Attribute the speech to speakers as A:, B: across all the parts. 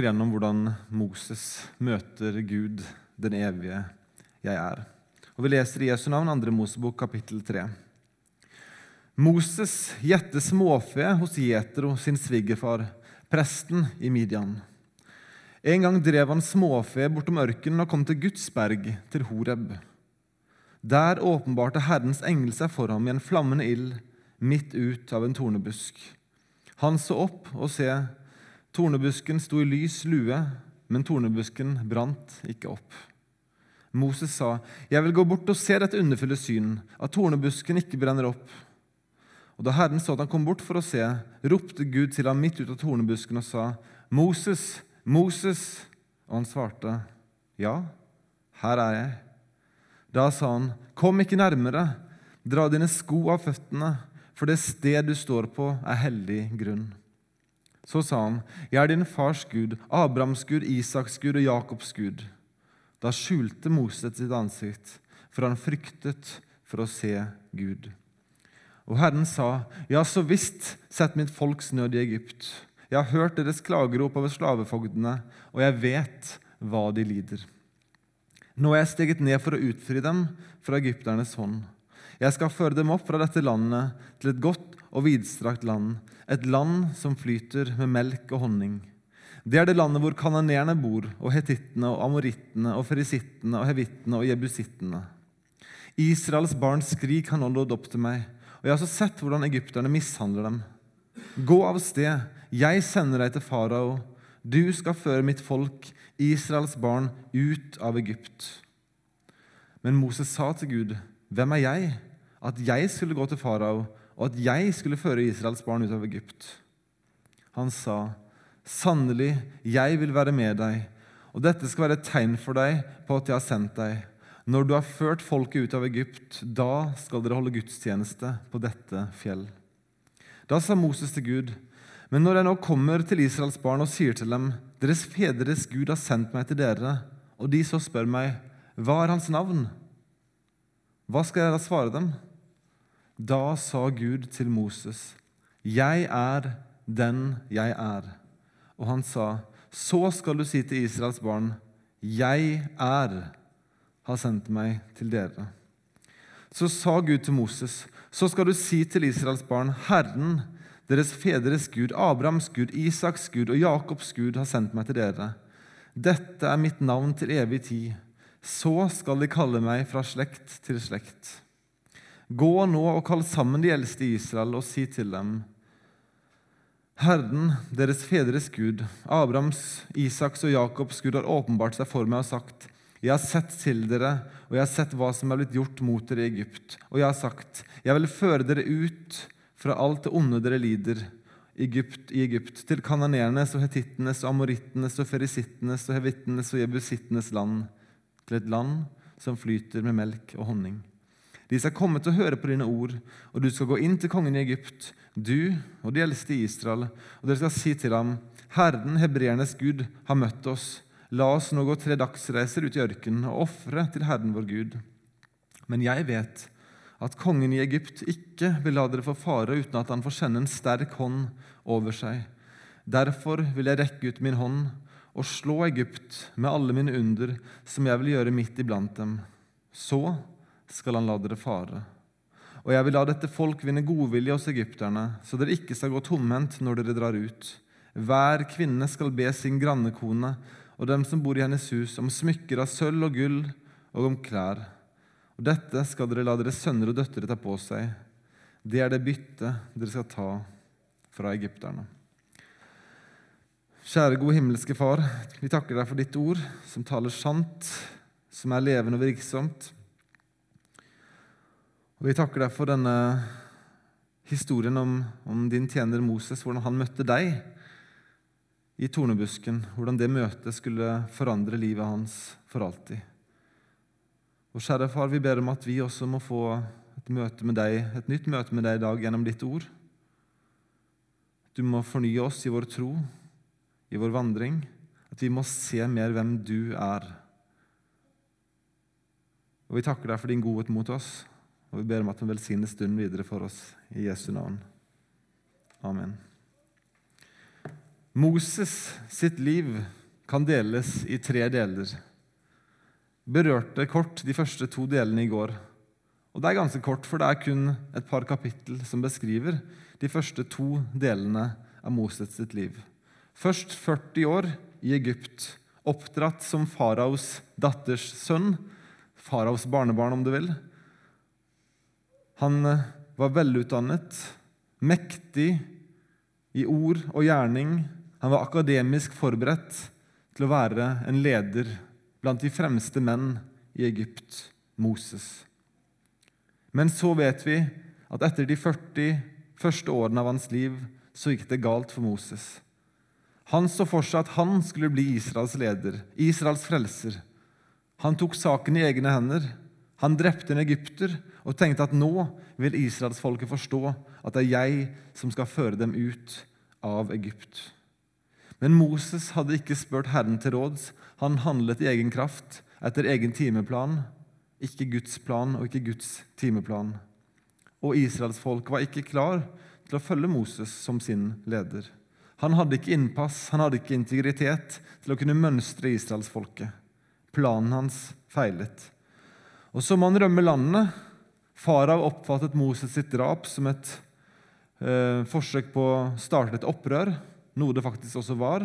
A: snakker gjennom hvordan Moses møter Gud, den evige jeg er. Og Vi leser i Jesu navn 2. Mosebok kapittel 3. Moses gjette småfe hos Jetro, sin svigerfar, presten i Midian. En gang drev han småfe bortom ørkenen og kom til Guds berg, til Horeb. Der åpenbarte Herrens engel seg for ham i en flammende ild midt ut av en tornebusk. Han så opp og se, tornebusken sto i lys lue, men tornebusken brant ikke opp. Moses sa, 'Jeg vil gå bort og se dette underfulle syn, at tornebusken ikke brenner opp.' Og Da Herren så at han kom bort for å se, ropte Gud til ham midt ut av tornebusken og sa, 'Moses, Moses!' Og han svarte, 'Ja, her er jeg.' Da sa han, 'Kom ikke nærmere, dra dine sko av føttene, for det sted du står på, er hellig grunn.' Så sa han, 'Jeg er din fars Gud, Abrahams Gud, Isaks Gud og Jakobs Gud.' Da skjulte Moses sitt ansikt, for han fryktet for å se Gud. Og Herren sa, Ja, så visst, sett mitt folks nød i Egypt. Jeg har hørt deres klagerop over slavefogdene, og jeg vet hva de lider. Nå er jeg steget ned for å utfri dem fra egypternes hånd. Jeg skal føre dem opp fra dette landet til et godt og vidstrakt land, et land som flyter med melk og honning. Det er det landet hvor kanoneerne bor, og hetittene og amorittene og ferisittene og hevittene og jebusittene. Israels barns skrik har nå nådd opp til meg, og jeg har også sett hvordan egypterne mishandler dem. Gå av sted, jeg sender deg til farao. Du skal føre mitt folk, Israels barn, ut av Egypt. Men Moses sa til Gud, Hvem er jeg, at jeg skulle gå til farao, og at jeg skulle føre Israels barn ut av Egypt? Han sa, Sannelig, jeg vil være med deg, og dette skal være et tegn for deg på at jeg har sendt deg. Når du har ført folket ut av Egypt, da skal dere holde gudstjeneste på dette fjell. Da sa Moses til Gud, men når jeg nå kommer til Israels barn og sier til dem, deres fedres Gud har sendt meg til dere, og de så spør meg, hva er hans navn? Hva skal jeg da svare dem? Da sa Gud til Moses, jeg er den jeg er. Og han sa, så skal du si til Israels barn, jeg er, har sendt meg til dere. Så sa Gud til Moses, så skal du si til Israels barn, Herren, deres fedres Gud, Abrahams Gud, Isaks Gud og Jakobs Gud har sendt meg til dere. Dette er mitt navn til evig tid. Så skal de kalle meg fra slekt til slekt. Gå nå og kall sammen de eldste i Israel og si til dem:" Herren, deres fedres Gud, Abrahams, Isaks og Jakobs Gud, har åpenbart seg for meg og sagt:" Jeg har sett til dere, og jeg har sett hva som er blitt gjort mot dere i Egypt. Og jeg har sagt, jeg vil føre dere ut fra alt det onde dere lider Egypt, i Egypt, til kananernes og hetittenes og amorittenes og ferisittenes og hevittenes og jebusittenes land, til et land som flyter med melk og honning. De skal komme til å høre på dine ord, og du skal gå inn til kongen i Egypt, du og de eldste i Israel, og dere skal si til ham, Herren, hebreernes Gud, har møtt oss. La oss nå gå tre dagsreiser ut i ørkenen og ofre til Herren vår Gud. Men jeg vet at kongen i Egypt ikke vil la dere få fare uten at han får kjenne en sterk hånd over seg. Derfor vil jeg rekke ut min hånd og slå Egypt med alle mine under, som jeg vil gjøre midt iblant dem. Så skal han la dere fare. Og jeg vil la dette folk vinne godvilje hos egypterne, så dere ikke skal gå tomhendt når dere drar ut. Hver kvinne skal be sin grannekone og dem som bor i hennes hus, om smykker av sølv og gull og om klær. Og dette skal dere la deres sønner og døtre ta på seg. Det er det byttet dere skal ta fra egypterne. Kjære, gode himmelske Far, vi takker deg for ditt ord, som taler sant, som er levende og virksomt. Og Vi takker deg for denne historien om, om, din tjener Moses, hvordan han møtte deg i tornebusken, hvordan det møtet skulle forandre livet hans for alltid. Og kjære far, vi ber om at vi også må få et, møte med deg, et nytt møte med deg i dag gjennom ditt ord. Du må fornye oss i vår tro, i vår vandring, at vi må se mer hvem du er. Og vi takker deg for din godhet mot oss. Og vi ber om at han velsigner stunden videre for oss i Jesu navn. Amen. Moses sitt liv kan deles i tre deler. Berørte kort de første to delene i går. Og Det er ganske kort, for det er kun et par kapittel som beskriver de første to delene av Moses sitt liv. Først 40 år i Egypt, oppdratt som faraos datters sønn. Faraos barnebarn, om du vil. Han var velutdannet, mektig i ord og gjerning. Han var akademisk forberedt til å være en leder blant de fremste menn i Egypt, Moses. Men så vet vi at etter de 40 første årene av hans liv så gikk det galt for Moses. Han så for seg at han skulle bli Israels leder, Israels frelser. Han tok saken i egne hender. Han drepte en egypter og tenkte at nå vil israelsfolket forstå at det er jeg som skal føre dem ut av Egypt. Men Moses hadde ikke spurt Herren til råds. Han handlet i egen kraft, etter egen timeplan. Ikke Guds plan og ikke Guds timeplan. Og israelsfolket var ikke klar til å følge Moses som sin leder. Han hadde ikke innpass, han hadde ikke integritet til å kunne mønstre israelsfolket. Planen hans feilet. Og så må han rømme landet. Farao oppfattet Moses sitt drap som et eh, forsøk på å starte et opprør, noe det faktisk også var.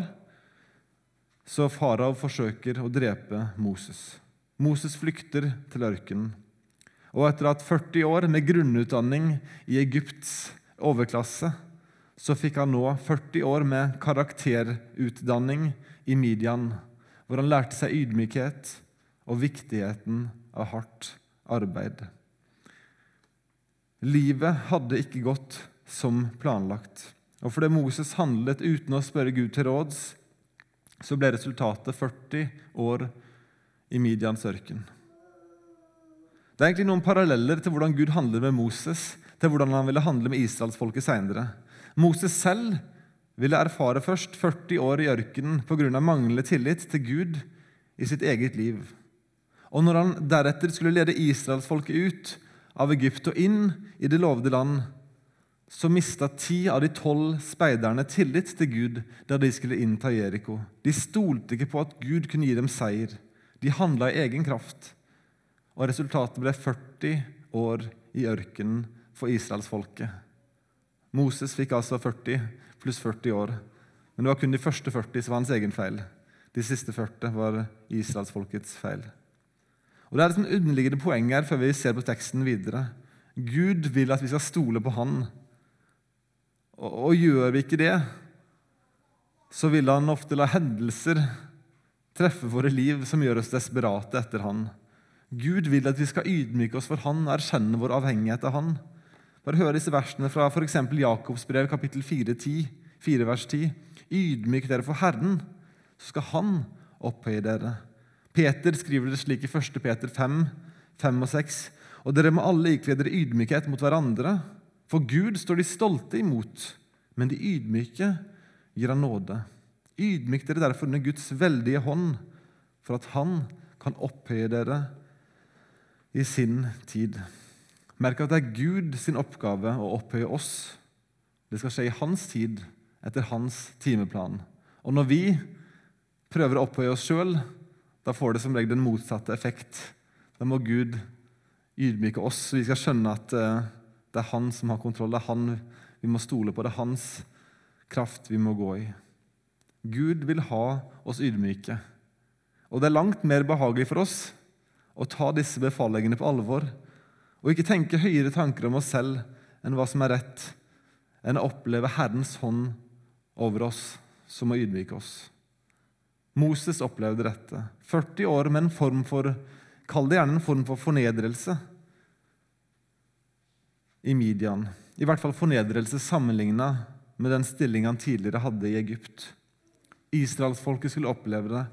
A: Så farao forsøker å drepe Moses. Moses flykter til ørkenen. Og etter at 40 år med grunnutdanning i Egypts overklasse så fikk han nå 40 år med karakterutdanning i Midian, hvor han lærte seg ydmykhet og viktigheten av hardt arbeid. Livet hadde ikke gått som planlagt. Og fordi Moses handlet uten å spørre Gud til råds, så ble resultatet 40 år i Midians ørken. Det er egentlig noen paralleller til hvordan Gud handler med Moses, til hvordan han ville handle med israelsfolket seinere. Moses selv ville erfare først 40 år i ørkenen pga. manglende tillit til Gud i sitt eget liv. Og når han deretter skulle lede israelsfolket ut av Egypt og inn i det lovede land, så mista ti av de tolv speiderne tillit til Gud da de skulle innta Jeriko. De stolte ikke på at Gud kunne gi dem seier. De handla i egen kraft. Og resultatet ble 40 år i ørkenen for israelsfolket. Moses fikk altså 40 pluss 40 år. Men det var kun de første 40 som var hans egen feil. De siste 40 var israelsfolkets feil. Og Det er et underliggende poeng her før vi ser på teksten videre. Gud vil at vi skal stole på Han. Og, og gjør vi ikke det, så vil Han ofte la hendelser treffe våre liv som gjør oss desperate etter Han. Gud vil at vi skal ydmyke oss for Han og erkjenne vår avhengighet av Han. Bare hør disse versene fra f.eks. Jakobs brev, kapittel 4, 10, 4, vers 10. Ydmyk dere for Herren, så skal Han opphøye dere. Peter skriver det slik i 1. Peter 5, 5 og 6. Og dere må alle ikle dere ydmykhet mot hverandre. For Gud står de stolte imot, men de ydmyke gir Han nåde. Ydmyk dere derfor under Guds veldige hånd, for at Han kan opphøye dere i sin tid. Merk at det er Gud sin oppgave å opphøye oss. Det skal skje i hans tid, etter hans timeplan. Og når vi prøver å opphøye oss sjøl, da får det som regel den motsatte effekt. Da må Gud ydmyke oss, så vi skal skjønne at eh, det er han som har kontroll. Det er han vi må stole på. Det er hans kraft vi må gå i. Gud vil ha oss ydmyke. Og det er langt mer behagelig for oss å ta disse befalingene på alvor og ikke tenke høyere tanker om oss selv enn hva som er rett, enn å oppleve Herrens hånd over oss, som å ydmyke oss. Moses opplevde dette. 40 år med en form for Kall det gjerne en form for fornedrelse i Midian. I hvert fall fornedrelse sammenligna med den stilling han tidligere hadde i Egypt. Israelsfolket skulle oppleve det.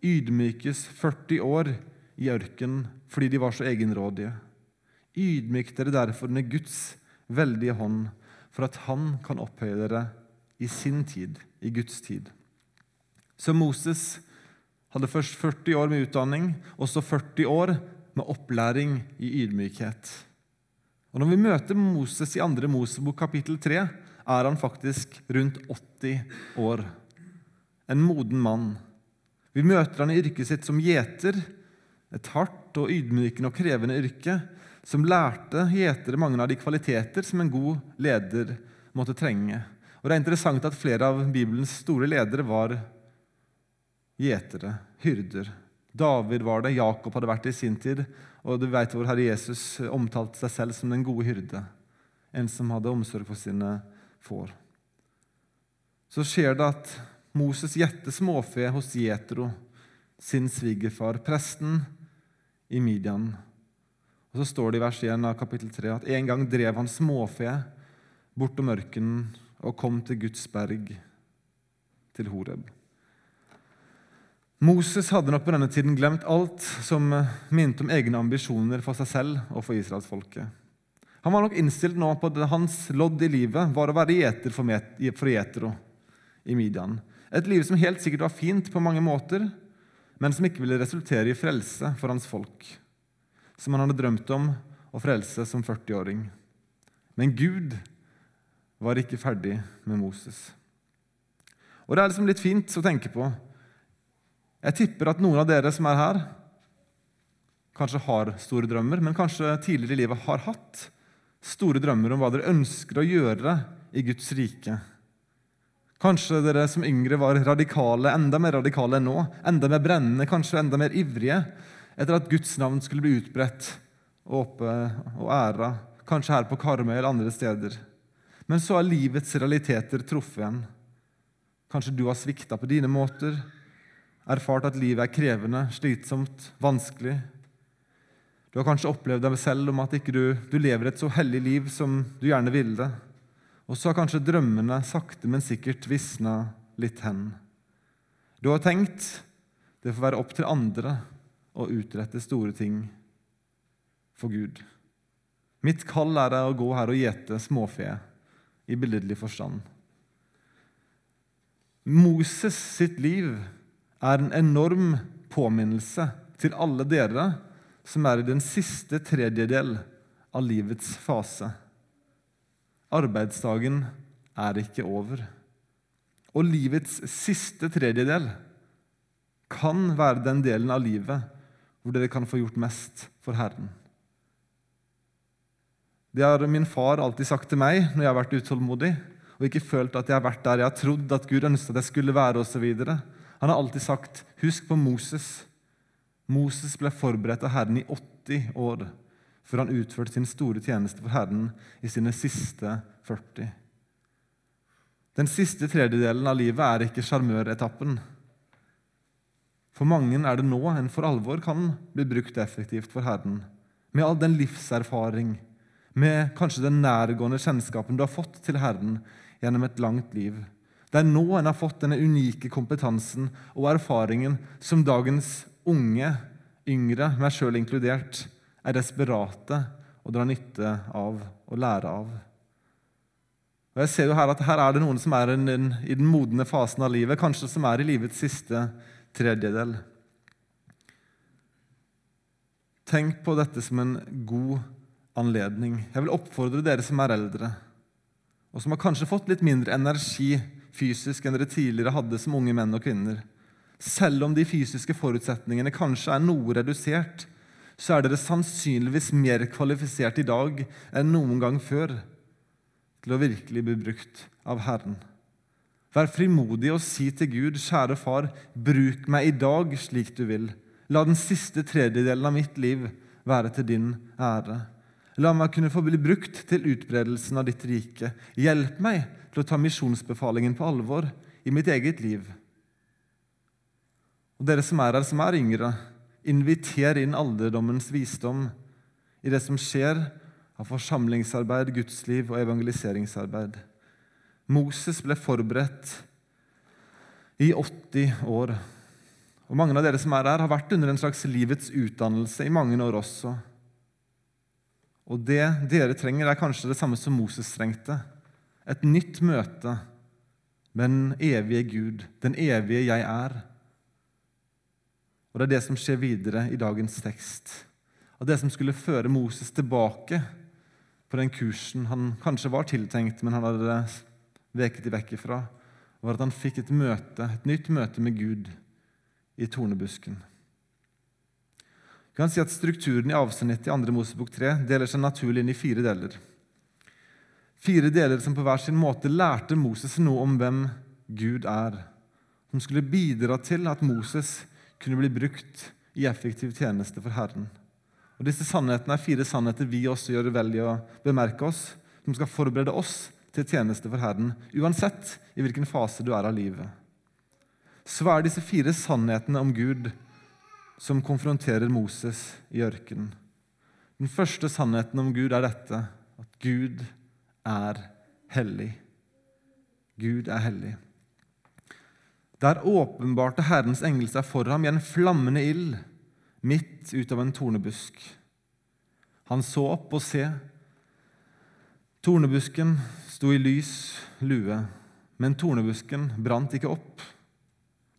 A: Ydmykes 40 år i ørkenen fordi de var så egenrådige. Ydmyk dere derfor under Guds veldige hånd, for at Han kan opphøye dere i sin tid, i Guds tid. Så Moses hadde først 40 år med utdanning, og så 40 år med opplæring i ydmykhet. Og Når vi møter Moses i 2. Mosebok kapittel 3, er han faktisk rundt 80 år en moden mann. Vi møter han i yrket sitt som gjeter, et hardt og ydmykende og krevende yrke, som lærte gjetere mange av de kvaliteter som en god leder måtte trenge. Og Det er interessant at flere av Bibelens store ledere var gjetere, hyrder. David var det, Jakob hadde vært det i sin tid, og du vet hvor Herre Jesus omtalte seg selv som den gode hyrde. En som hadde omsorg for sine får. Så skjer det at Moses gjetter småfe hos Jetro, sin svigerfar, presten i Midian. Og Så står det i vers 1 av kapittel 3 at en gang drev han småfe bortom ørkenen og kom til Guds berg, til Horeb. Moses hadde nok på denne tiden glemt alt som minte om egne ambisjoner for seg selv og for israelsfolket. Han var nok innstilt nå på at hans lodd i livet var å være gjeter for Jetro i Midian. Et liv som helt sikkert var fint på mange måter, men som ikke ville resultere i frelse for hans folk, som han hadde drømt om å frelse som 40-åring. Men Gud var ikke ferdig med Moses. Og Det er liksom litt fint å tenke på. Jeg tipper at noen av dere som er her, kanskje har store drømmer, men kanskje tidligere i livet har hatt store drømmer om hva dere ønsker å gjøre i Guds rike. Kanskje dere som yngre var radikale, enda mer radikale enn nå, enda mer brennende, kanskje enda mer ivrige etter at Guds navn skulle bli utbredt og oppe og æra, kanskje her på Karmøy eller andre steder. Men så har livets realiteter truffet en. Kanskje du har svikta på dine måter, erfart at livet er krevende, slitsomt, vanskelig. Du har kanskje opplevd deg selv om at ikke du, du lever et så hellig liv som du gjerne ville. Og så har kanskje drømmene sakte, men sikkert visna litt hen. Du har tenkt det får være opp til andre å utrette store ting for Gud. Mitt kall er å gå her og gjete småfe i billedlig forstand. Moses sitt liv er en enorm påminnelse til alle dere som er i den siste tredjedel av livets fase. Arbeidsdagen er ikke over. Og livets siste tredjedel kan være den delen av livet hvor dere kan få gjort mest for Herren. Det har min far alltid sagt til meg når jeg har vært utålmodig og ikke følt at jeg har vært der jeg har trodd at Gud ønsket at jeg skulle være. Og så Han har alltid sagt, 'Husk på Moses'. Moses ble forberedt av Herren i 80 år før han utførte sin store tjeneste for Herren i sine siste 40. Den siste tredjedelen av livet er ikke sjarmøretappen. For mange er det nå en for alvor kan bli brukt effektivt for Herren, med all den livserfaring, med kanskje den nærgående kjennskapen du har fått til Herren gjennom et langt liv. Det er nå en har fått denne unike kompetansen og erfaringen som dagens unge, yngre, meg sjøl inkludert, er desperate og drar nytte av og lære av. Og jeg ser jo her at her er det noen som er i den modne fasen av livet, kanskje som er i livets siste tredjedel. Tenk på dette som en god anledning. Jeg vil oppfordre dere som er eldre, og som har kanskje fått litt mindre energi fysisk enn dere tidligere hadde som unge menn og kvinner. Selv om de fysiske forutsetningene kanskje er noe redusert, så er dere sannsynligvis mer kvalifisert i dag enn noen gang før til å virkelig bli brukt av Herren. Vær frimodig og si til Gud, kjære far, bruk meg i dag slik du vil. La den siste tredjedelen av mitt liv være til din ære. La meg kunne få bli brukt til utbredelsen av ditt rike. Hjelp meg til å ta misjonsbefalingen på alvor i mitt eget liv. Og dere som er her, som er yngre, Inviter inn alderdommens visdom i det som skjer av forsamlingsarbeid, gudsliv og evangeliseringsarbeid. Moses ble forberedt i 80 år. Og Mange av dere som er her, har vært under en slags livets utdannelse i mange år også. Og det dere trenger, er kanskje det samme som Moses trengte. Et nytt møte med den evige Gud, den evige jeg er. Og det er det som skjer videre i dagens tekst. Og det som skulle føre Moses tilbake på den kursen han kanskje var tiltenkt, men han hadde veket i vekk ifra. var at han fikk et møte, et nytt møte med Gud i tornebusken. Vi kan si at Strukturen i avsnittet i 2. Mosebok 3 deler seg naturlig inn i fire deler. Fire deler som på hver sin måte lærte Moses noe om hvem Gud er, som skulle bidra til at Moses kunne bli brukt i effektiv tjeneste for Herren. Og Disse sannhetene er fire sannheter vi også gjør vel i å bemerke oss, som skal forberede oss til tjeneste for Herren, uansett i hvilken fase du er av livet. Så er disse fire sannhetene om Gud som konfronterer Moses i ørkenen. Den første sannheten om Gud er dette at Gud er hellig. Gud er hellig. Der åpenbarte Herrens engel seg for ham i en flammende ild midt ut av en tornebusk. Han så opp og se. Tornebusken sto i lys lue, men tornebusken brant ikke opp.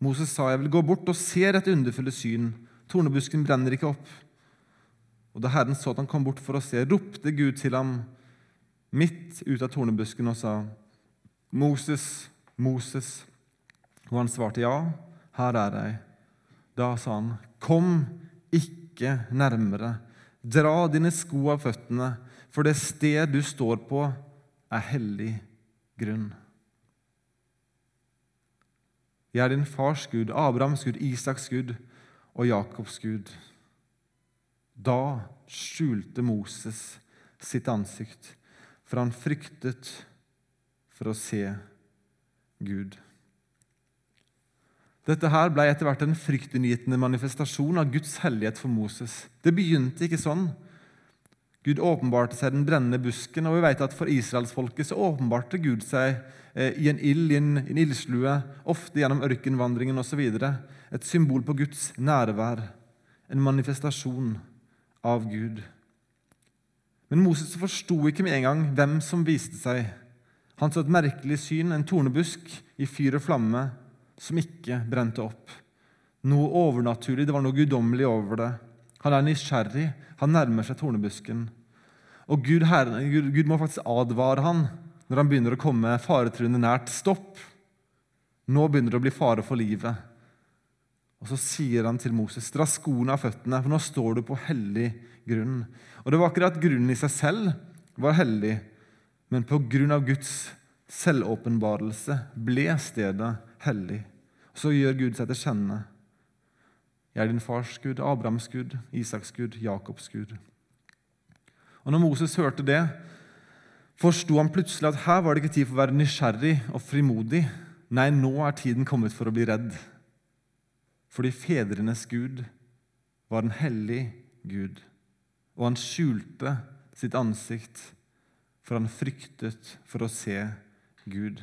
A: Moses sa, 'Jeg vil gå bort og se et underfulle syn.' Tornebusken brenner ikke opp. Og Da Herren så at han kom bort for å se, ropte Gud til ham midt ut av tornebusken og sa, 'Moses, Moses.' Og han svarte, 'Ja, her er jeg.' Da sa han, 'Kom ikke nærmere. Dra dine sko av føttene, for det sted du står på, er hellig grunn. Jeg er din fars Gud, Abrahams Gud, Isaks Gud og Jakobs Gud. Da skjulte Moses sitt ansikt, for han fryktet for å se Gud. Dette her ble etter hvert en fryktinngytende manifestasjon av Guds hellighet for Moses. Det begynte ikke sånn. Gud åpenbarte seg den brennende busken, og vi vet at for israelsfolket så åpenbarte Gud seg eh, i en ild, i en, en ildslue, ofte gjennom ørkenvandringen osv. Et symbol på Guds nærvær, en manifestasjon av Gud. Men Moses forsto ikke med en gang hvem som viste seg. Han så et merkelig syn, en tornebusk i fyr og flamme som ikke brente opp. Noe overnaturlig, det var noe guddommelig over det. Han er nysgjerrig, han nærmer seg tornebusken. Og Gud, Herren, Gud, Gud må faktisk advare han når han begynner å komme faretruende nært. Stopp! Nå begynner det å bli fare for livet. Og Så sier han til Moses, dra skoene av føttene, for nå står du på hellig grunn. Og Det var det at grunnen i seg selv var hellig, men på grunn av Guds selvåpenbarelse ble stedet hellig. Så gjør Gud seg til kjenne. Jeg er din fars Gud, Abrahams Gud, Isaks Gud, Jakobs Gud. Og når Moses hørte det, forsto han plutselig at her var det ikke tid for å være nysgjerrig og frimodig. Nei, nå er tiden kommet for å bli redd. Fordi fedrenes Gud var en hellig Gud, og han skjulte sitt ansikt, for han fryktet for å se Gud.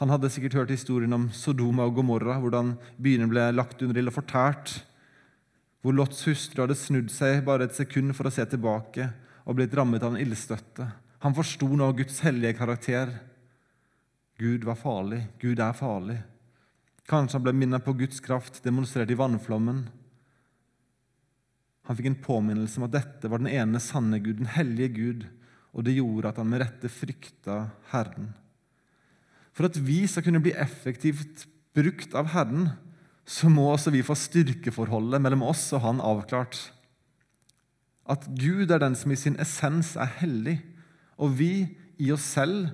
A: Han hadde sikkert hørt historien om Sodoma og Gomorra, hvordan byene ble lagt under ild og fortært. Hvor Lots hustru hadde snudd seg bare et sekund for å se tilbake og blitt rammet av en ildstøtte. Han forsto nå Guds hellige karakter. Gud var farlig. Gud er farlig. Kanskje han ble minnet på Guds kraft demonstrert i vannflommen. Han fikk en påminnelse om at dette var den ene sanne Gud, den hellige Gud, og det gjorde at han med rette frykta Herren. For at vi skal kunne bli effektivt brukt av Herren, så må også vi få styrkeforholdet mellom oss og Han avklart. At Gud er den som i sin essens er hellig, og vi i oss selv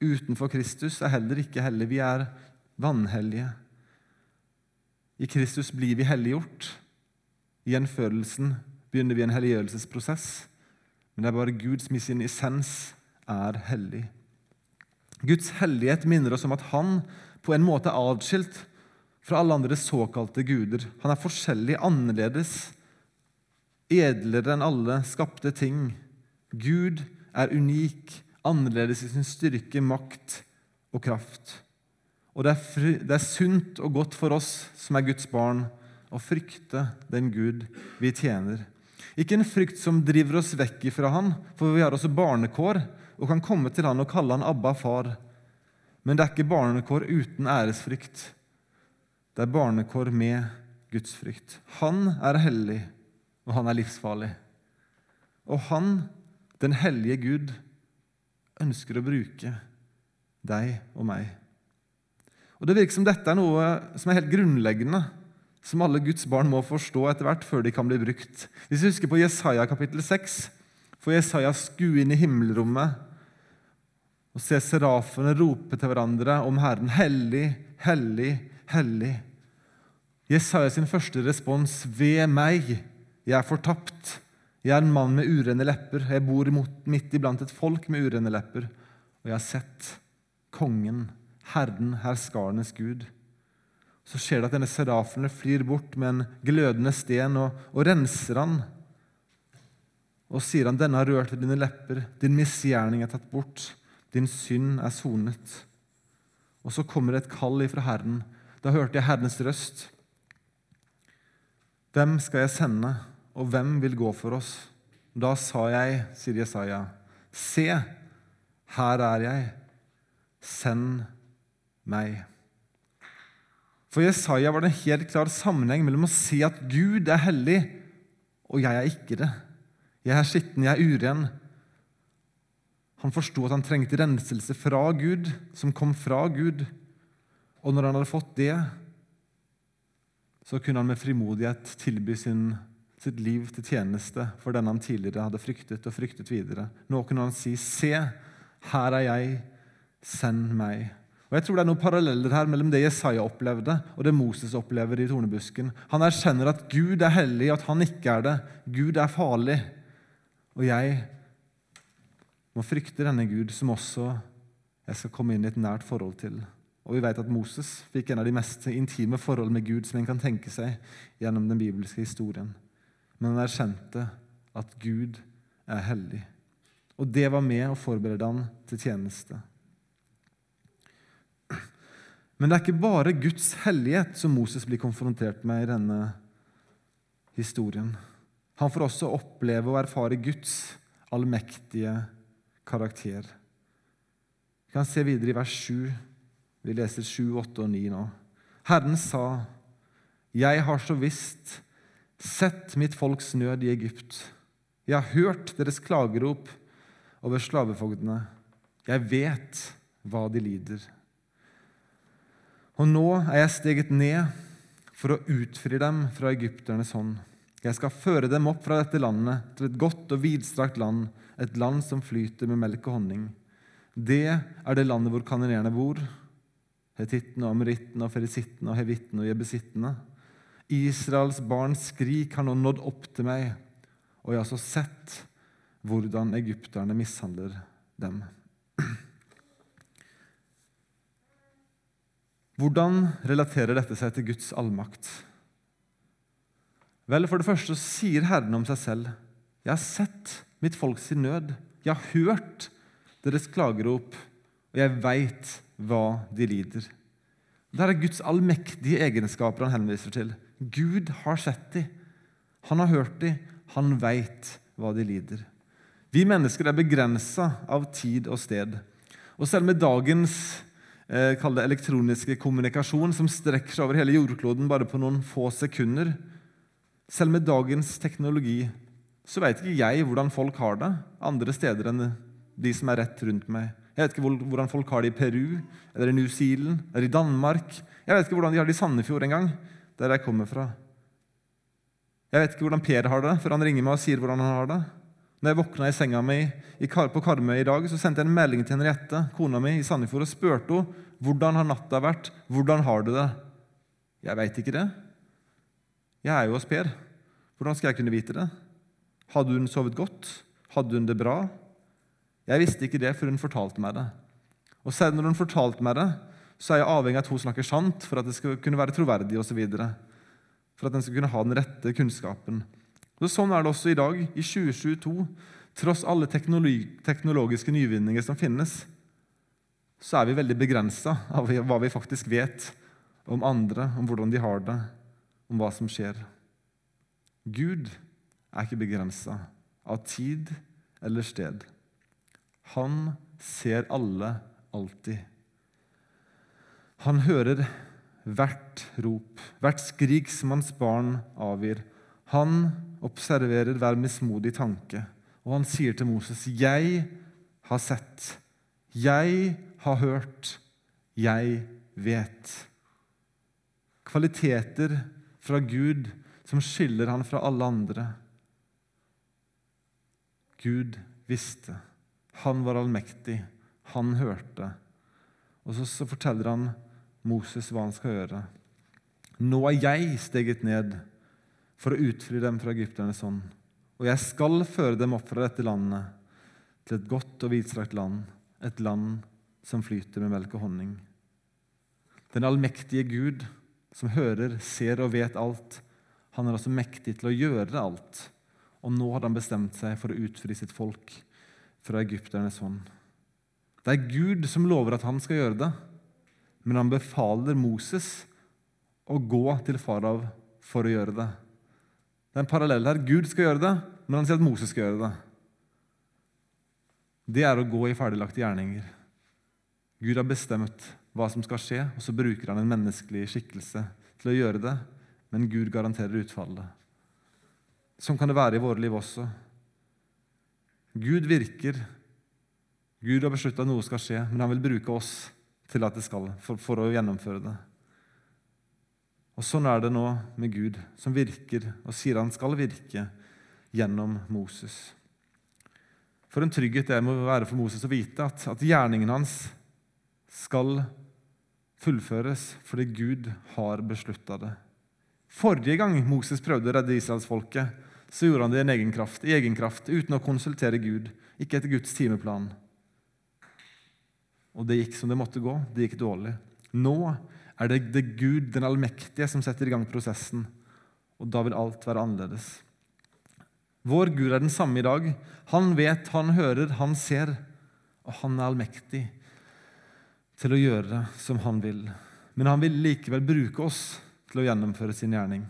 A: utenfor Kristus er heller ikke hellige. Vi er vanhellige. I Kristus blir vi helliggjort. I gjenfølelsen begynner vi en helliggjørelsesprosess. Men det er bare Gud som i sin essens er hellig. Guds hellighet minner oss om at han på en måte er adskilt fra alle andre såkalte guder. Han er forskjellig, annerledes, edlere enn alle skapte ting. Gud er unik, annerledes i sin styrke, makt og kraft. Og det er sunt og godt for oss som er Guds barn, å frykte den Gud vi tjener. Ikke en frykt som driver oss vekk ifra Han, for vi har også barnekår og kan komme til han og kalle han Abba, far. Men det er ikke barnekår uten æresfrykt. Det er barnekår med gudsfrykt. Han er hellig, og han er livsfarlig. Og han, den hellige Gud, ønsker å bruke deg og meg. Og Det virker som dette er noe som er helt grunnleggende, som alle Guds barn må forstå etter hvert før de kan bli brukt. Hvis vi husker på Jesaja kapittel 6, får Jesaja skue inn i himmelrommet og se serafene rope til hverandre om Herren. Hellig, hellig, hellig. Jesaja sin første respons ved meg. Jeg er fortapt. Jeg er en mann med urene lepper. Jeg bor midt iblant et folk med urene lepper. Og jeg har sett kongen, Herren, herskarenes Gud. Så skjer det at denne serafene flyr bort med en glødende sten og, og renser han. Og sier han, 'Denne har rørt dine lepper. Din misgjerning er tatt bort. Din synd er sonet.' Og så kommer det et kall ifra Herren. Da hørte jeg Herrens røst. Hvem skal jeg sende, og hvem vil gå for oss? Da sa jeg, sier Jesaja, se, her er jeg, send meg. For Jesaja var det en helt klar sammenheng mellom å si at Gud er hellig, og jeg er ikke det. Jeg er skitten, jeg er uren. Han forsto at han trengte renselse fra Gud, som kom fra Gud. Og når han hadde fått det, så kunne han med frimodighet tilby sin, sitt liv til tjeneste for den han tidligere hadde fryktet og fryktet videre. Nå kunne han si, 'Se, her er jeg, send meg'. Og Jeg tror det er noen paralleller her mellom det Jesaja opplevde, og det Moses opplever i tornebusken. Han erkjenner at Gud er hellig, at han ikke er det. Gud er farlig. Og jeg må frykte denne Gud, som også jeg skal komme inn i et nært forhold til. Og vi vet at Moses fikk en av de mest intime forhold med Gud som en kan tenke seg gjennom den bibelske historien. Men han erkjente at Gud er hellig. Og det var med å forberede han til tjeneste. Men det er ikke bare Guds hellighet som Moses blir konfrontert med i denne historien. Han får også oppleve og erfare Guds allmektige karakter. Vi kan se videre i vers 7 vi leser 7, 8 og 9 nå. Herren sa, 'Jeg har så visst sett mitt folks nød i Egypt.' 'Jeg har hørt deres klagerop over slavefogdene.' 'Jeg vet hva de lider.' Og nå er jeg steget ned for å utfri dem fra egypternes hånd. Jeg skal føre dem opp fra dette landet til et godt og vidstrakt land, et land som flyter med melk og honning. Det er det landet hvor kanonerene bor, hetittene, amorittene, ferisittene, hevittene og jebesittene. Israels barns skrik har nå nådd opp til meg, og jeg har så sett hvordan egypterne mishandler dem. Hvordan relaterer dette seg til Guds allmakt? Vel, For det første sier Herren om seg selv.: Jeg har sett mitt folks nød. Jeg har hørt deres klagerop, og jeg veit hva de lider. Det er Guds allmektige egenskaper han henviser til. Gud har sett dem, han har hørt dem, han veit hva de lider. Vi mennesker er begrensa av tid og sted. Og selv med dagens eh, det elektroniske kommunikasjon, som strekker seg over hele jordkloden bare på noen få sekunder Selv med dagens teknologi så veit ikke jeg hvordan folk har det andre steder enn de som er rett rundt meg. Jeg vet ikke hvordan folk har det i Peru, eller i New Zealand eller i Danmark. Jeg vet ikke hvordan de har det i Sandefjord engang, der jeg kommer fra. Jeg vet ikke hvordan Per har det, for han ringer meg og sier hvordan han har det. Når jeg våkna i senga mi på Karmøy i dag, så sendte jeg en melding til Henriette, kona mi, i Sandefjord, og spurte henne hvordan har natta vært, hvordan har du det? Jeg veit ikke det. Jeg er jo hos Per. Hvordan skal jeg kunne vite det? Hadde hun sovet godt? Hadde hun det bra? Jeg visste ikke det før hun fortalte meg det. Og selv når hun fortalte meg det, så er jeg avhengig av at hun snakker sant for at det skal kunne være troverdig osv. For at en skal kunne ha den rette kunnskapen. Sånn er det også i dag, i 2022. Tross alle teknologiske nyvinninger som finnes, så er vi veldig begrensa av hva vi faktisk vet om andre, om hvordan de har det, om hva som skjer. Gud er ikke begrensa av tid eller sted. Han ser alle alltid. Han hører hvert rop, hvert skrik som hans barn avgir. Han observerer hver mismodig tanke, og han sier til Moses, 'Jeg har sett, jeg har hørt, jeg vet. Kvaliteter fra Gud som skiller han fra alle andre. Gud visste. Han var allmektig. Han hørte. Og så, så forteller han Moses hva han skal gjøre. Nå er jeg steget ned for å utfri dem fra egypternes hånd, og jeg skal føre dem opp fra dette landet til et godt og vidstrakt land, et land som flyter med melk og honning. Den allmektige Gud, som hører, ser og vet alt, han er også mektig til å gjøre alt. Og nå hadde han bestemt seg for å utfri sitt folk fra egypternes hånd. Det er Gud som lover at han skal gjøre det, men han befaler Moses å gå til farao for å gjøre det. Det er en parallell her. Gud skal gjøre det, men han sier at Moses skal gjøre det. Det er å gå i ferdiglagte gjerninger. Gud har bestemt hva som skal skje, og så bruker han en menneskelig skikkelse til å gjøre det, men Gud garanterer utfallet. Sånn kan det være i våre liv også. Gud virker. Gud har beslutta noe skal skje, men han vil bruke oss til at det skal, for, for, å gjennomføre det. Og Sånn er det nå med Gud, som virker og sier han skal virke gjennom Moses. For en trygghet det må være for Moses å vite at, at gjerningen hans skal fullføres fordi Gud har beslutta det. Forrige gang Moses prøvde å redde israelsfolket, så gjorde han det i en egen kraft, i egen kraft, uten å konsultere Gud, ikke etter Guds timeplan. Og det gikk som det måtte gå. Det gikk dårlig. Nå er det, det Gud, den allmektige, som setter i gang prosessen, og da vil alt være annerledes. Vår Gud er den samme i dag. Han vet, han hører, han ser, og han er allmektig til å gjøre som han vil. Men han vil likevel bruke oss til å gjennomføre sin gjerning.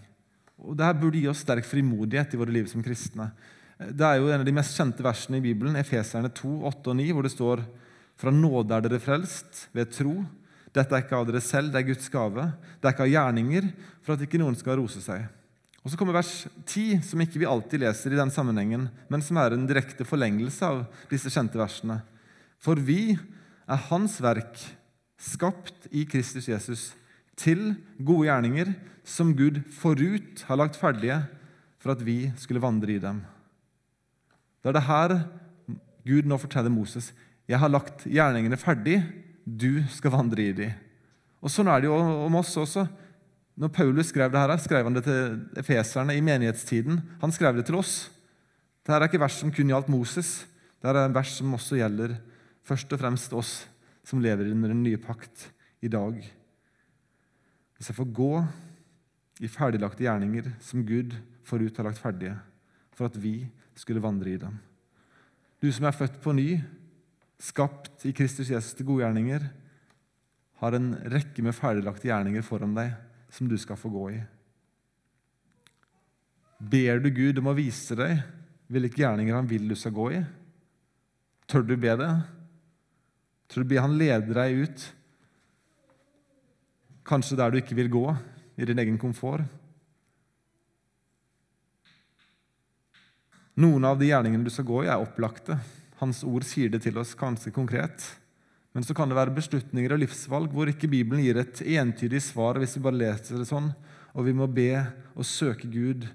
A: Og Dette burde gi oss sterk frimodighet i våre liv som kristne. Det er jo en av de mest kjente versene i Bibelen, Efeserne 2, 8 og 9, hvor det står fra nåde er dere frelst ved tro. Dette er ikke av dere selv, det er Guds gave. Det er ikke av gjerninger, for at ikke noen skal rose seg. Og Så kommer vers 10, som ikke vi alltid leser i den sammenhengen, men som er en direkte forlengelse av disse kjente versene. For vi er Hans verk, skapt i Kristus Jesus, til gode gjerninger som Gud forut har lagt ferdige for at vi skulle vandre i dem. Det er det her Gud nå forteller Moses. Jeg har lagt gjerningene ferdig, du skal vandre i dem. Og Sånn er det jo om oss også. Når Paulus skrev det her, skrev han det til efeserne i menighetstiden. Han skrev det til oss. Dette er ikke vers som kun gjaldt Moses. Dette er en vers som også gjelder først og fremst oss som lever under den nye pakt i dag. Hvis jeg får gå i ferdiglagte gjerninger som Gud forut har lagt ferdige, for at vi skulle vandre i dem. Du som er født på ny, skapt i Kristus Jesus til gode gjerninger, har en rekke med ferdiglagte gjerninger foran deg som du skal få gå i. Ber du Gud om å vise deg hvilke gjerninger han vil du skal gå i? Tør du be det? Tror du han leder deg ut, kanskje der du ikke vil gå, i din egen komfort? Noen av de gjerningene du skal gå i, er opplagte. Hans ord sier det til oss ganske konkret. Men så kan det være beslutninger og livsvalg hvor ikke Bibelen gir et entydig svar hvis vi bare leser det sånn, og vi må be og søke Gud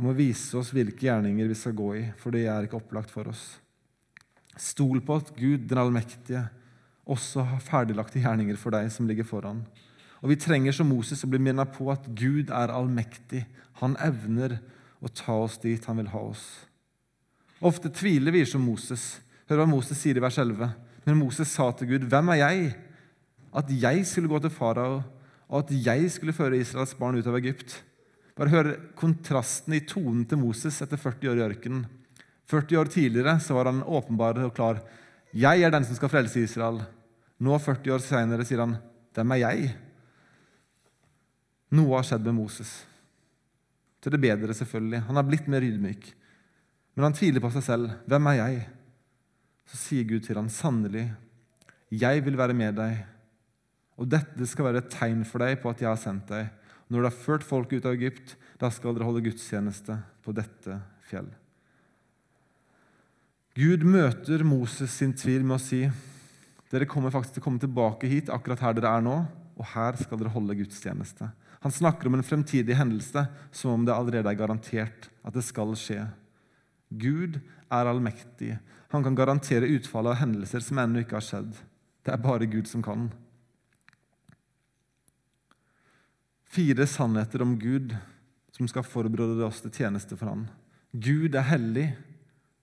A: om å vise oss hvilke gjerninger vi skal gå i, for det er ikke opplagt for oss. Stol på at Gud, den allmektige, også har ferdiglagte gjerninger for deg som ligger foran. Og Vi trenger som Moses å bli minnet på at Gud er allmektig. Han evner å ta oss dit han vil ha oss. Ofte tviler vi som Moses. Hør hva Moses sier i vers 11. Men Moses sa til Gud, 'Hvem er jeg?' At jeg skulle gå til farao, og at jeg skulle føre Israels barn ut av Egypt. Bare hør kontrasten i tonen til Moses etter 40 år i ørkenen. 40 år tidligere så var han åpenbar og klar. 'Jeg er den som skal frelse Israel.' Nå, 40 år senere, sier han, 'Hvem er jeg?' Noe har skjedd med Moses. Til det bedre, selvfølgelig. Han har blitt mer ydmyk. Men han tviler på seg selv. 'Hvem er jeg?' Så sier Gud til ham, 'Sannelig, jeg vil være med deg.' Og dette skal være et tegn for deg på at jeg har sendt deg. Når du har ført folk ut av Egypt, da skal dere holde gudstjeneste på dette fjell. Gud møter Moses sin tvil med å si, Dere kommer faktisk til å komme tilbake hit akkurat her dere er nå, og her skal dere holde gudstjeneste. Han snakker om en fremtidig hendelse som om det allerede er garantert at det skal skje. Gud er allmektig. Han kan garantere utfallet av hendelser som ennå ikke har skjedd. Det er bare Gud som kan. Fire sannheter om Gud som skal forberede oss til tjeneste for Han. Gud er hellig.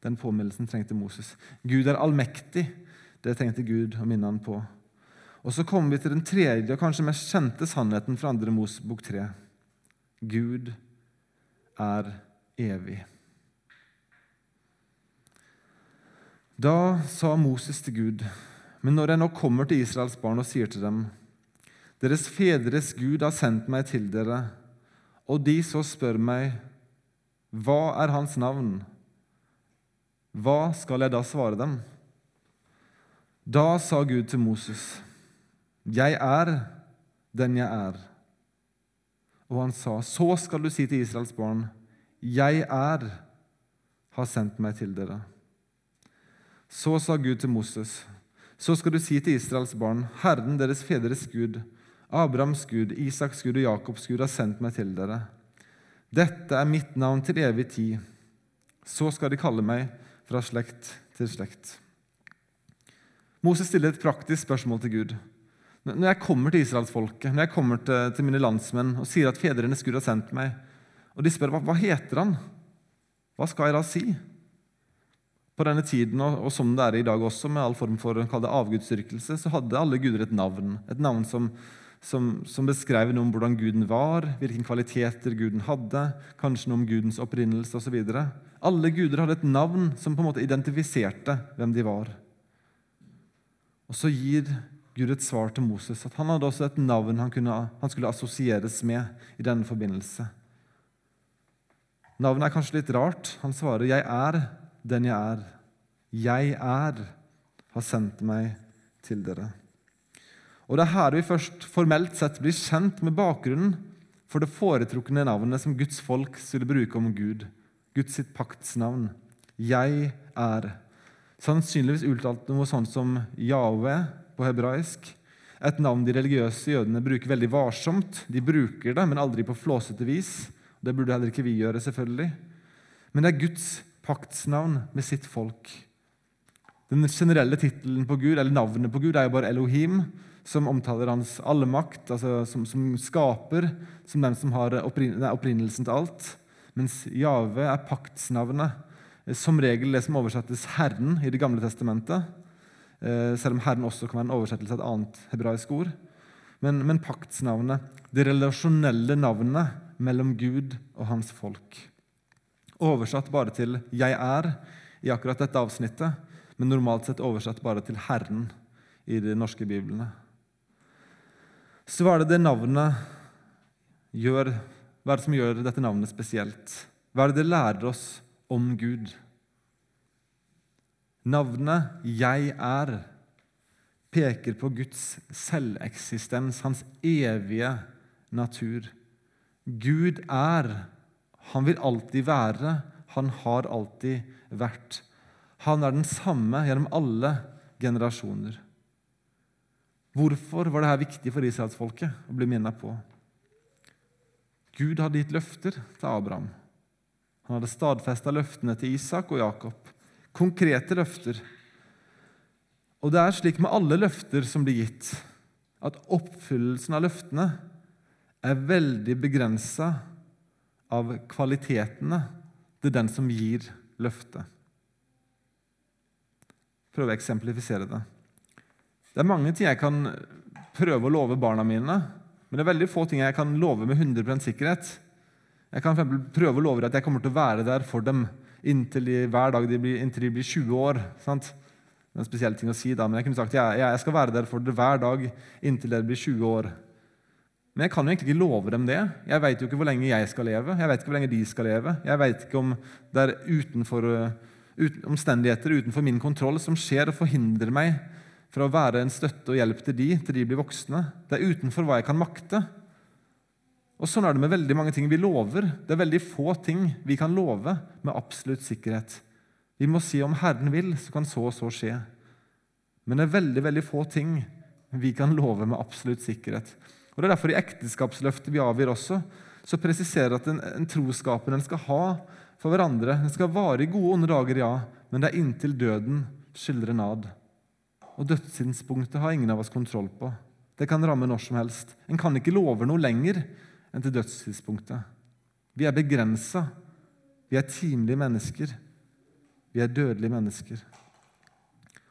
A: Den påminnelsen trengte Moses. Gud er allmektig. Det trengte Gud å minne han på. Og Så kommer vi til den tredje og kanskje mest kjente sannheten fra andre Mosebok 3. Gud er evig. Da sa Moses til Gud, men når jeg nå kommer til Israels barn og sier til dem:" Deres fedres Gud har sendt meg til dere, og de så spør meg, hva er hans navn? Hva skal jeg da svare dem? Da sa Gud til Moses, Jeg er den jeg er. Og han sa, Så skal du si til Israels barn, Jeg er, har sendt meg til dere. Så sa Gud til Moses, Så skal du si til Israels barn, Herren deres fedres Gud, Abrahams Gud, Isaks Gud og Jakobs Gud har sendt meg til dere. Dette er mitt navn til evig tid. Så skal de kalle meg fra slekt til slekt. Moses stiller et praktisk spørsmål til Gud. Når jeg kommer til israelsfolket, når jeg kommer til, til, mine landsmenn og sier at fedrenes Gud har sendt meg, og de spør hva, hva heter han, hva skal jeg da si? På denne tiden, og, som det er i dag også, med all form for avgudsdyrkelse, så hadde alle guder et navn. Et navn som, som, som, beskrev noe om hvordan guden var, hvilke kvaliteter guden hadde, kanskje noe om gudens opprinnelse osv. Alle guder hadde et navn som på en måte identifiserte hvem de var. Og Så gir Gud et svar til Moses at han hadde også et navn han, kunne, han skulle assosieres med i denne forbindelse. Navnet er kanskje litt rart. Han svarer, 'Jeg er den jeg er'. Jeg er, har sendt meg til dere. Og Det er her vi først formelt sett blir kjent med bakgrunnen for det foretrukne navnet som Guds folk skulle bruke om Gud. Guds sitt paktsnavn. Jeg er. Sannsynligvis uttalt noe sånt som Yahweh på hebraisk. Et navn de religiøse jødene bruker veldig varsomt. De bruker det, men aldri på flåsete vis. Det burde heller ikke vi gjøre, selvfølgelig. Men det er Guds paktsnavn med sitt folk. Den generelle tittelen på Gud, eller navnet på Gud er jo bare Elohim, som omtaler hans allmakt, altså som, som skaper, som den som har opprinnelsen til alt. Mens Jave er paktsnavnet, som regel det som oversettes 'Herren' i Det gamle testamentet. Eh, selv om 'Herren' også kan være en oversettelse av et annet hebraisk ord. Men, men paktsnavnet, det relasjonelle navnet mellom Gud og hans folk. Oversatt bare til 'jeg er' i akkurat dette avsnittet, men normalt sett oversatt bare til 'Herren' i de norske biblene så hva er det det navnet gjør, hva er det som gjør dette navnet spesielt? Hva er det det lærer oss om Gud? Navnet 'Jeg er' peker på Guds selveksistens, hans evige natur. Gud er. Han vil alltid være. Han har alltid vært. Han er den samme gjennom alle generasjoner. Hvorfor var dette viktig for israelsfolket å bli minnet på? Gud hadde gitt løfter til Abraham. Han hadde stadfesta løftene til Isak og Jakob. Konkrete løfter. Og det er slik med alle løfter som blir gitt, at oppfyllelsen av løftene er veldig begrensa av kvalitetene til den som gir løftet. Prøve å eksemplifisere det. Det er mange ting jeg kan prøve å love barna mine, men det er veldig få ting jeg kan love med 100% sikkerhet. Jeg kan for prøve å love at jeg kommer til å være der for dem inntil de, hver dag de blir, inntil de blir 20 år. Sant? Det er en spesiell ting å si, da, men jeg kunne sagt ja, jeg skal være der for dere hver dag inntil dere blir 20 år. Men jeg kan jo egentlig ikke love dem det. Jeg veit jo ikke hvor lenge jeg skal leve. Jeg vet ikke hvor lenge de skal leve. Jeg veit ikke om det er utenfor, ut, omstendigheter utenfor min kontroll som skjer og forhindrer meg fra å være en støtte og hjelp til de, til de blir voksne. Det er utenfor hva jeg kan makte. Og Sånn er det med veldig mange ting vi lover. Det er veldig få ting vi kan love med absolutt sikkerhet. Vi må si om Herren vil, så kan så og så skje. Men det er veldig veldig få ting vi kan love med absolutt sikkerhet. Og Det er derfor i ekteskapsløftet vi avgir også, så presiserer at en, en troskapen en skal ha for hverandre. Den skal vare i gode og onde dager, ja, men det er inntil døden skildrer nad. Og dødstidspunktet har ingen av oss kontroll på. Det kan ramme når som helst. En kan ikke love noe lenger enn til dødstidspunktet. Vi er begrensa. Vi er timelige mennesker. Vi er dødelige mennesker.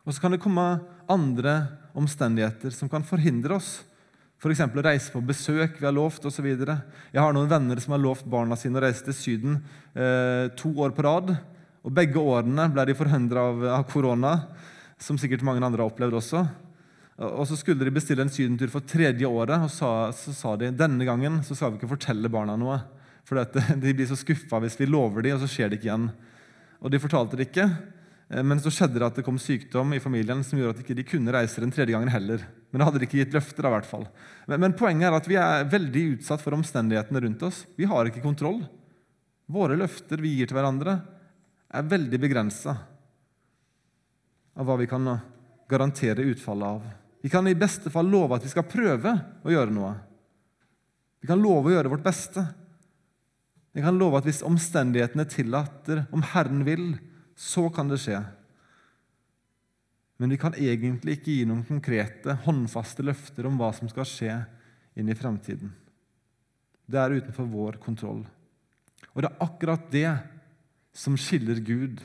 A: Og så kan det komme andre omstendigheter som kan forhindre oss. F.eks. å reise på besøk vi har lovt osv. Jeg har noen venner som har lovt barna sine å reise til Syden eh, to år på rad. Og Begge årene ble de forhindra av, av korona, som sikkert mange andre har opplevd også. Og Så skulle de bestille en sydentur for tredje året, og sa, så sa de denne gangen så skal vi ikke fortelle barna noe. For de blir så skuffa hvis vi lover dem, og så skjer det ikke igjen. Og De fortalte det ikke, eh, men så skjedde det at det kom sykdom i familien som gjorde at de ikke kunne reise den tredje gangen heller. Men da hadde de ikke gitt løfter i hvert fall. Men, men, poenget er at vi er veldig utsatt for omstendighetene rundt oss. Vi har ikke kontroll. Våre løfter vi gir til hverandre, er veldig begrensa av hva vi kan garantere utfallet av. Vi kan i beste fall love at vi skal prøve å gjøre noe. Vi kan love å gjøre vårt beste. Jeg kan love at hvis omstendighetene tillater, om Herren vil, så kan det skje. Men vi kan egentlig ikke gi noen konkrete, håndfaste løfter om hva som skal skje inn i fremtiden. Det er utenfor vår kontroll. Og det er akkurat det som skiller Gud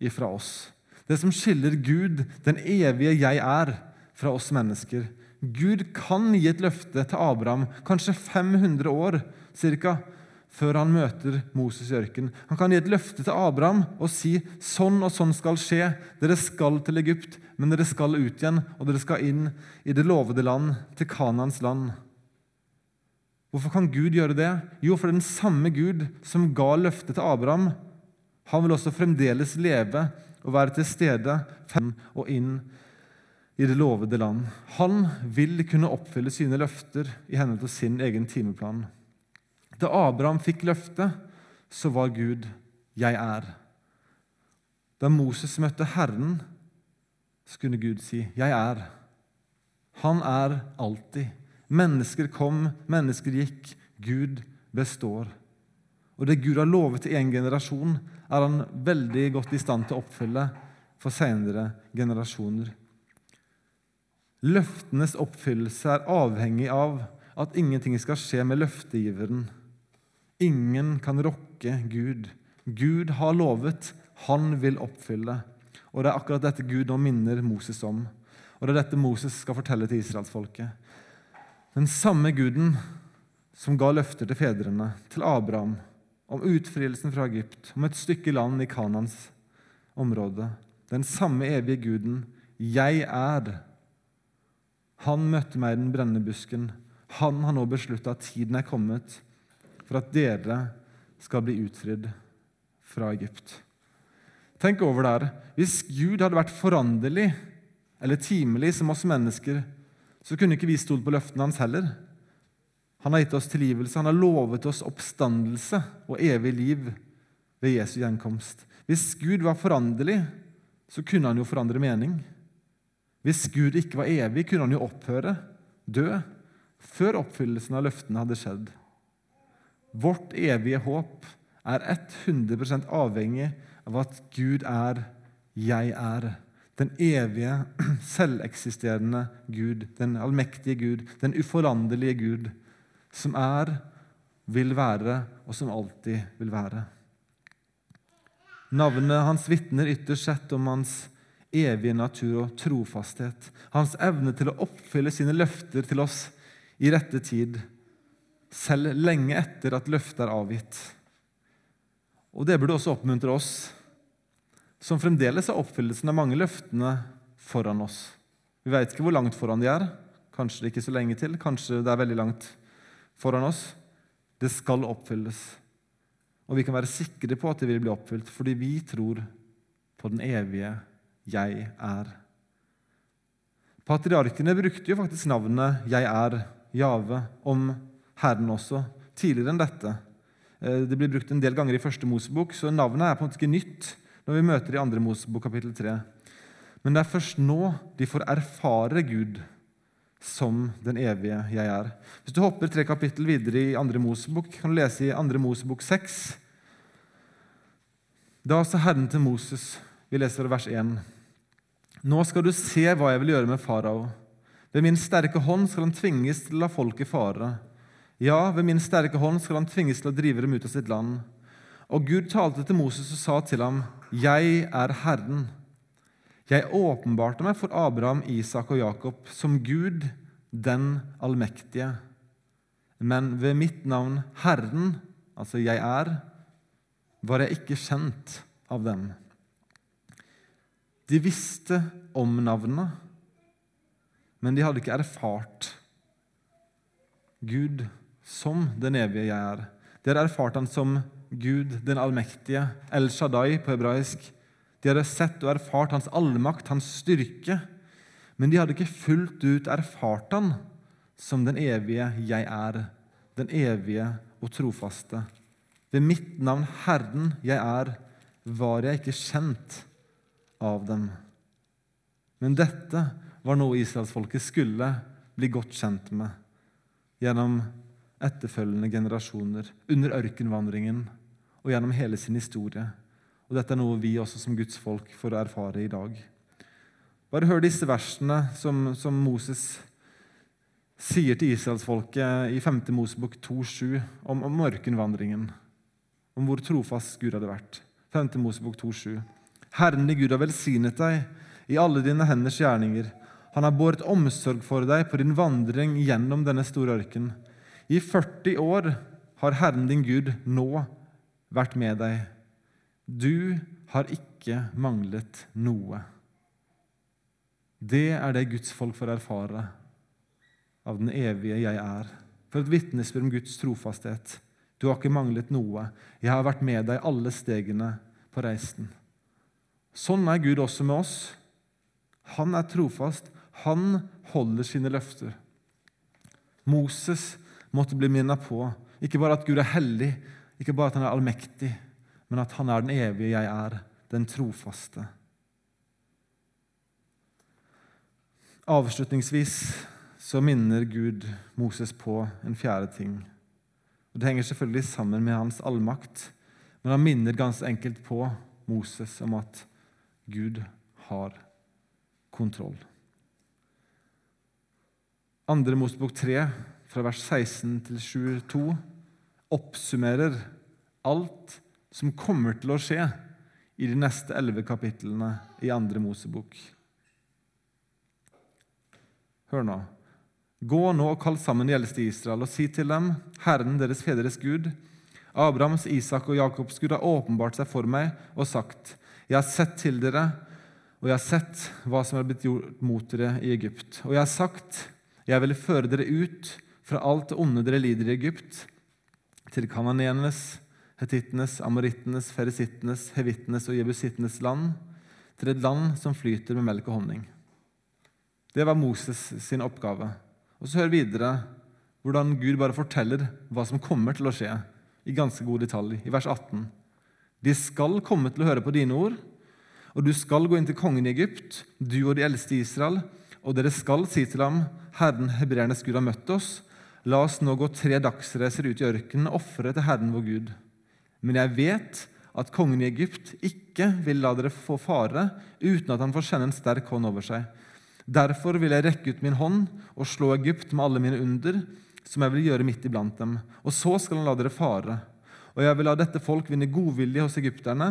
A: ifra oss. Det som skiller Gud, den evige jeg er, fra oss mennesker. Gud kan gi et løfte til Abraham, kanskje 500 år cirka, før han møter Moses i ørkenen. Han kan gi et løfte til Abraham og si sånn og sånn skal skje. Dere skal til Egypt, men dere skal ut igjen, og dere skal inn i det lovede land, til Kanans land. Hvorfor kan Gud gjøre det? Jo, for den samme Gud som ga løftet til Abraham, han vil også fremdeles leve og være til stede og inn i det lovede land. Han vil kunne oppfylle sine løfter i henhold til sin egen timeplan. Da Abraham fikk løftet, så var Gud 'Jeg er'. Da Moses møtte Herren, så kunne Gud si 'Jeg er'. Han er alltid. Mennesker kom, mennesker gikk. Gud består. Og det Gud har lovet til én generasjon, er han veldig godt i stand til å oppfylle for senere generasjoner. Løftenes oppfyllelse er avhengig av at ingenting skal skje med løftegiveren. Ingen kan rokke Gud. Gud har lovet, han vil oppfylle. Og Det er akkurat dette Gud nå minner Moses om. Og det er dette Moses skal fortelle til israelsfolket. Den samme Guden som ga løfter til fedrene, til Abraham, om utfrielsen fra Egypt, om et stykke land i Kanans område. Den samme evige Guden. Jeg er han møtte meg i den brennende busken. Han har nå beslutta at tiden er kommet for at dere skal bli utfridd fra Egypt. Tenk over det her. Hvis Gud hadde vært foranderlig eller timelig som oss mennesker, så kunne ikke vi stolt på løftene hans heller. Han har gitt oss tilgivelse, han har lovet oss oppstandelse og evig liv ved Jesu gjenkomst. Hvis Gud var foranderlig, så kunne han jo forandre mening. Hvis Gud ikke var evig, kunne han jo opphøre, dø, før oppfyllelsen av løftene hadde skjedd. Vårt evige håp er 100% avhengig av at Gud er 'jeg er'. Den evige, selveksisterende Gud, den allmektige Gud, den uforanderlige Gud, som er, vil være og som alltid vil være. Navnet hans vitner ytterst sett om hans evige natur og trofasthet. Hans evne til å oppfylle sine løfter til oss i rette tid, selv lenge etter at løftet er avgitt. Og Det burde også oppmuntre oss, som fremdeles har oppfyllelsen av mange løftene foran oss. Vi vet ikke hvor langt foran de er. Kanskje det ikke er så lenge til. Kanskje det er veldig langt foran oss. Det skal oppfylles. Og vi kan være sikre på at det vil bli oppfylt, fordi vi tror på den evige 'Jeg er'. Patriarkene brukte jo faktisk navnet 'Jeg er', Jave, om Herren også, tidligere enn dette. Eh, det blir brukt en del ganger i første Mosebok, så navnet er på en måte ikke nytt når vi møter i andre Mosebok kapittel 3. Men det er først nå de får erfare Gud som den evige jeg er. Hvis du hopper tre kapittel videre i andre Mosebok, kan du lese i andre Mosebok 6. Da sa Herren til Moses, vi leser vers 1.: Nå skal du se hva jeg vil gjøre med farao. Ved min sterke hånd skal han tvinges til å la folket fare. Ja, ved min sterke hånd skal han tvinges til å drive dem ut av sitt land. Og Gud talte til Moses og sa til ham, Jeg er Herren. Jeg åpenbarte meg for Abraham, Isak og Jakob som Gud, den allmektige. Men ved mitt navn Herren, altså jeg er, var jeg ikke kjent av dem. De visste om navnet, men de hadde ikke erfart Gud som den evige jeg er. De hadde erfart han som Gud den allmektige, El Shaddai på hebraisk. De hadde sett og erfart hans allmakt, hans styrke, men de hadde ikke fullt ut erfart han som den evige jeg er, den evige og trofaste. Ved mitt navn Herren jeg er, var jeg ikke kjent av dem. Men dette var noe israelsfolket skulle bli godt kjent med gjennom etterfølgende generasjoner, under ørkenvandringen og gjennom hele sin historie. Og Dette er noe vi også som Guds folk får erfare i dag. Bare hør disse versene som, som Moses sier til israelsfolket i 5. Mosebok 2,7 om, om ørkenvandringen, om hvor trofast Gud hadde vært. 5. Mosebok 2,7. Herren i Gud har velsignet deg i alle dine henders gjerninger. Han har båret omsorg for deg på din vandring gjennom denne store ørken. I 40 år har Herren din Gud nå vært med deg. Du har ikke manglet noe. Det er det Guds folk får erfare av den evige jeg er. For et vitnesbyrd om Guds trofasthet. Du har ikke manglet noe. Jeg har vært med deg alle stegene på reisen. Sånn er Gud også med oss. Han er trofast. Han holder sine løfter. Moses måtte bli minnet på ikke bare at Gud er hellig, ikke bare at han er allmektig, men at han er den evige jeg er, den trofaste. Avslutningsvis så minner Gud Moses på en fjerde ting. Og Det henger selvfølgelig sammen med hans allmakt, men han minner ganske enkelt på Moses om at Gud har kontroll. Andre Mosebok 3, fra vers 16 til 22, oppsummerer alt som kommer til å skje i de neste elleve kapitlene i Andre Mosebok. Hør nå. Gå nå og kall sammen de eldste i Israel og si til dem, Herren deres fedres Gud, Abrahams, Isak og Jakobs Gud har åpenbart seg for meg og sagt, Jeg har sett til dere, og jeg har sett hva som er blitt gjort mot dere i Egypt. Og jeg har sagt, Jeg vil føre dere ut fra alt det onde dere lider i Egypt, til kananenes, hetittenes, amorittenes, ferisittenes, hevittenes og jebusittenes land, til et land som flyter med melk og honning. Det var Moses sin oppgave. Og så hør videre hvordan Gud bare forteller hva som kommer til å skje, i ganske god detalj, i vers 18. De skal komme til å høre på dine ord, og du skal gå inn til kongen i Egypt, du og de eldste i Israel, og dere skal si til ham, Herren hebreernes Gud har møtt oss, la oss nå gå tre dagsreiser ut i ørkenen og ofre til Herren vår Gud. Men jeg vet at kongen i Egypt ikke vil la dere få fare uten at han får kjenne en sterk hånd over seg. Derfor vil jeg rekke ut min hånd og slå Egypt med alle mine under, som jeg vil gjøre midt iblant dem. Og så skal han la dere fare. Og jeg vil la dette folk vinne godvilje hos egypterne,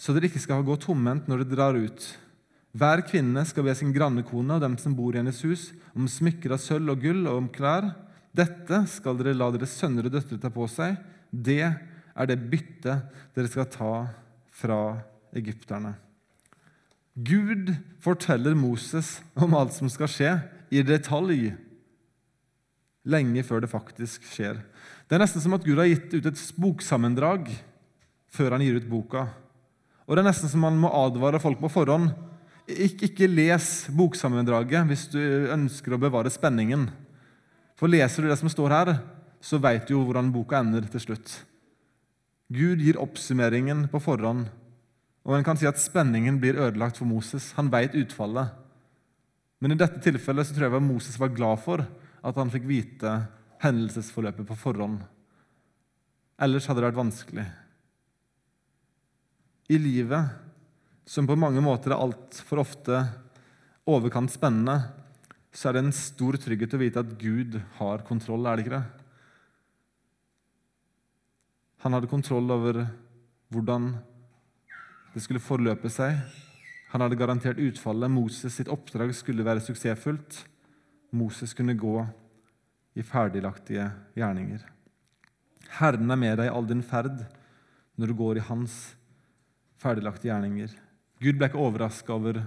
A: så dere ikke skal gå tomhendt når dere drar ut. Hver kvinne skal be sin grannekone og dem som bor i hennes hus, om smykker av sølv og gull og om klær. Dette skal dere la deres sønner og døtre ta på seg. Det er det byttet dere skal ta fra egypterne. Gud forteller Moses om alt som skal skje, i detalj, lenge før det faktisk skjer. Det er nesten som at Gud har gitt ut et boksammendrag før han gir ut boka. Og det er nesten som han må advare folk på forhånd. Ik ikke les boksammendraget hvis du ønsker å bevare spenningen. For leser du det som står her, så veit du jo hvordan boka ender til slutt. Gud gir oppsummeringen på forhånd Og en kan si at spenningen blir ødelagt for Moses. Han veit utfallet. Men i dette tilfellet så tror jeg Moses var glad for at han fikk vite hendelsesforløpet på forhånd. Ellers hadde det vært vanskelig. I livet, som på mange måter er altfor ofte overkant spennende, så er det en stor trygghet å vite at Gud har kontroll, er det ikke det? Han hadde kontroll over hvordan det skulle forløpe seg. Han hadde garantert utfallet. Moses sitt oppdrag skulle være suksessfullt. Moses kunne gå i ferdiglagtige gjerninger. Herren er med deg i all din ferd når du går i hans ferdiglagte gjerninger. Gud ble ikke overraska over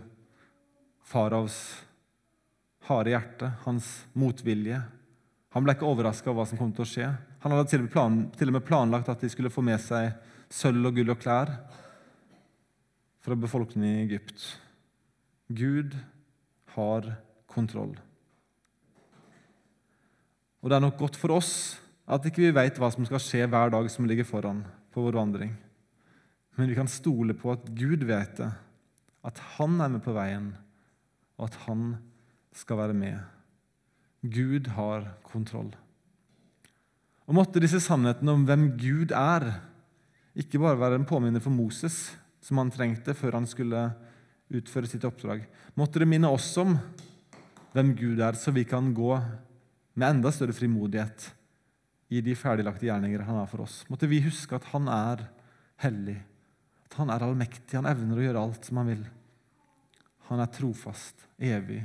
A: faraos harde hjerte, hans motvilje. Han ble ikke overraska over hva som kom til å skje. Han hadde til og med planlagt at de skulle få med seg sølv og gull og klær fra befolkningen i Egypt. Gud har kontroll. Og det er nok godt for oss at ikke vi vet hva som skal skje hver dag som ligger foran på vår vandring. Men vi kan stole på at Gud vet det, at Han er med på veien, og at Han skal være med. Gud har kontroll. Og måtte disse sannhetene om hvem Gud er, ikke bare være en påminner for Moses, som han trengte før han skulle utføre sitt oppdrag. Måtte det minne oss om hvem Gud er, så vi kan gå med enda større frimodighet i de ferdiglagte gjerninger han har for oss. Måtte vi huske at han er hellig, at han er allmektig, han evner å gjøre alt som han vil. Han er trofast, evig.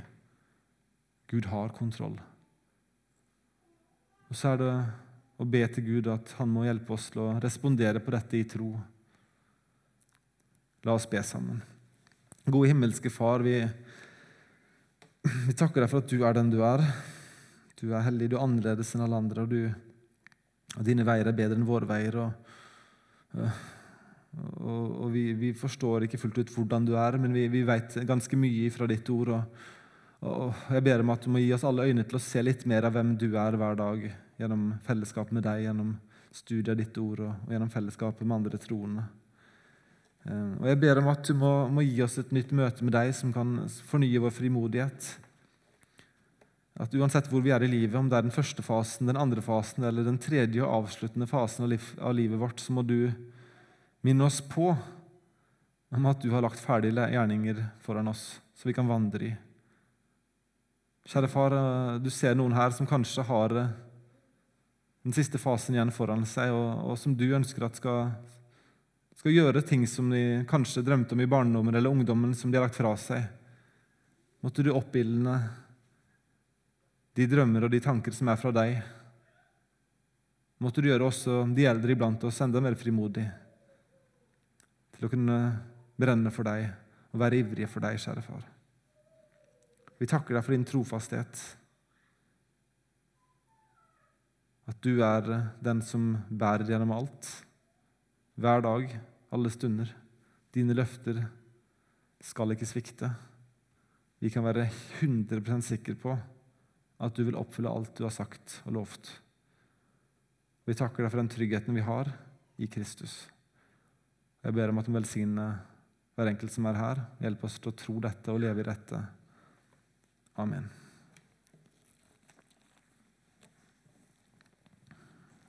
A: Gud har kontroll. Og så er det å be til Gud at han må hjelpe oss til å respondere på dette i tro. La oss be sammen. Gode himmelske Far, vi, vi takker deg for at du er den du er. Du er hellig, du er annerledes enn alle andre, og, du, og dine veier er bedre enn våre veier. og, og, og vi, vi, forstår ikke fullt ut hvordan du er, men vi, vi vet ganske mye fra ditt ord. Og, og, Jeg ber om at du må gi oss alle øyne til å se litt mer av hvem du er hver dag, gjennom fellesskap med deg, gjennom studiet av ditt ord og, og gjennom fellesskapet med andre troende. Eh, og Jeg ber om at du må, må, gi oss et nytt møte med deg som kan fornye vår frimodighet. At Uansett hvor vi er i livet, om det er den første fasen, den andre fasen eller den tredje og avsluttende fasen av, liv, av livet vårt, så må du minne oss på om at du har lagt ferdige gjerninger foran oss, så vi kan vandre i. Kjære far, eh, du ser noen her som kanskje har eh, den siste fasen igjen foran seg, og, og som du ønsker at skal skal gjøre ting som de kanskje drømte om i barndommen eller ungdommen, som de har lagt fra seg. Måtte du oppildne de drømmer og de tanker som er fra deg. Måtte du gjøre også de eldre iblant oss enda mer frimodig til å kunne brenne for deg og være ivrige for deg, kjære far. Vi takker deg for din trofasthet. At du er den som bærer gjennom alt, hver dag alle stunder. Dine løfter skal ikke svikte. Vi kan være 100 sikre på at du vil oppfylle alt du har sagt og lovt. Vi takker deg for den tryggheten vi har i Kristus. Jeg ber om at du velsigner hver enkelt som er her. Hjelp oss til å tro dette og leve i dette. Amen.